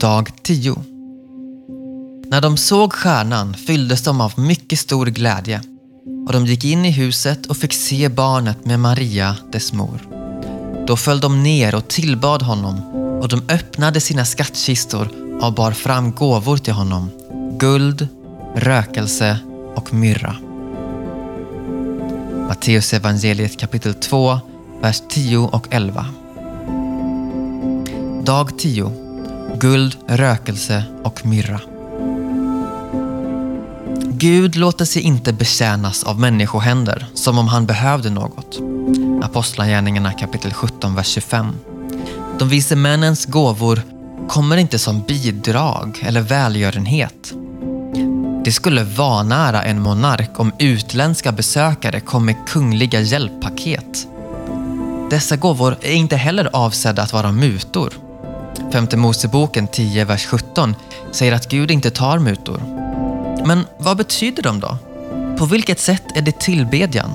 Dag 10. När de såg stjärnan fylldes de av mycket stor glädje och de gick in i huset och fick se barnet med Maria, dess mor. Då föll de ner och tillbad honom och de öppnade sina skattkistor och bar fram gåvor till honom. Guld, rökelse och myrra. Matteus evangeliet kapitel 2, vers 10 och 11. Dag 10. Guld, rökelse och myrra. Gud låter sig inte betjänas av människohänder som om han behövde något. Apostlagärningarna kapitel 17, vers 25. De vise männens gåvor kommer inte som bidrag eller välgörenhet. Det skulle vanära en monark om utländska besökare kom med kungliga hjälppaket. Dessa gåvor är inte heller avsedda att vara mutor. Femte Moseboken 10, vers 17 säger att Gud inte tar mutor. Men vad betyder de då? På vilket sätt är det tillbedjan?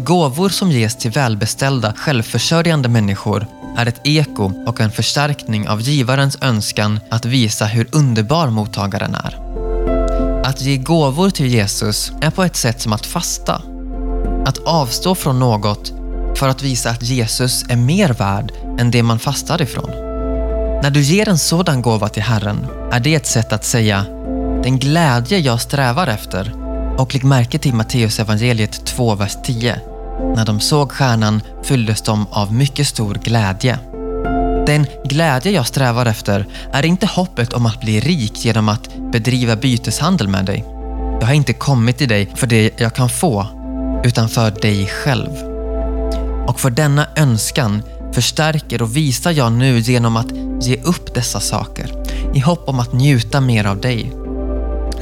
Gåvor som ges till välbeställda, självförsörjande människor är ett eko och en förstärkning av givarens önskan att visa hur underbar mottagaren är. Att ge gåvor till Jesus är på ett sätt som att fasta. Att avstå från något för att visa att Jesus är mer värd än det man fastar ifrån. När du ger en sådan gåva till Herren är det ett sätt att säga den glädje jag strävar efter och lägg märke till Matteus evangeliet 2, vers 10. När de såg stjärnan fylldes de av mycket stor glädje. Den glädje jag strävar efter är inte hoppet om att bli rik genom att bedriva byteshandel med dig. Jag har inte kommit till dig för det jag kan få, utan för dig själv. Och för denna önskan förstärker och visar jag nu genom att ge upp dessa saker i hopp om att njuta mer av dig.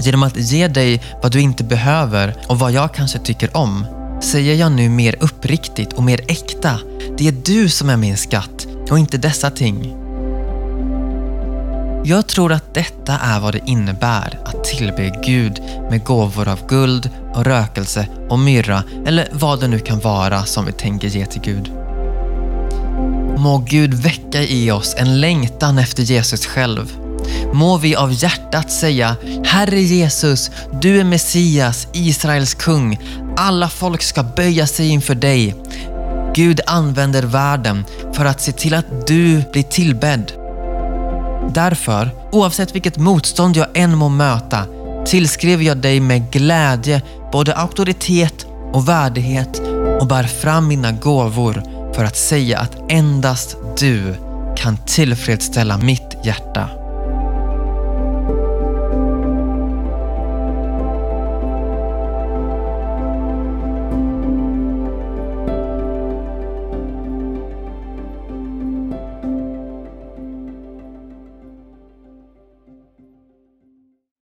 Genom att ge dig vad du inte behöver och vad jag kanske tycker om säger jag nu mer uppriktigt och mer äkta. Det är du som är min skatt och inte dessa ting. Jag tror att detta är vad det innebär att tillbe Gud med gåvor av guld och rökelse och myrra eller vad det nu kan vara som vi tänker ge till Gud. Må Gud väcka i oss en längtan efter Jesus själv. Må vi av hjärtat säga Herre Jesus, du är Messias, Israels kung. Alla folk ska böja sig inför dig. Gud använder världen för att se till att du blir tillbedd. Därför, oavsett vilket motstånd jag än må möta, tillskriver jag dig med glädje både auktoritet och värdighet och bär fram mina gåvor för att säga att endast du kan tillfredsställa mitt hjärta.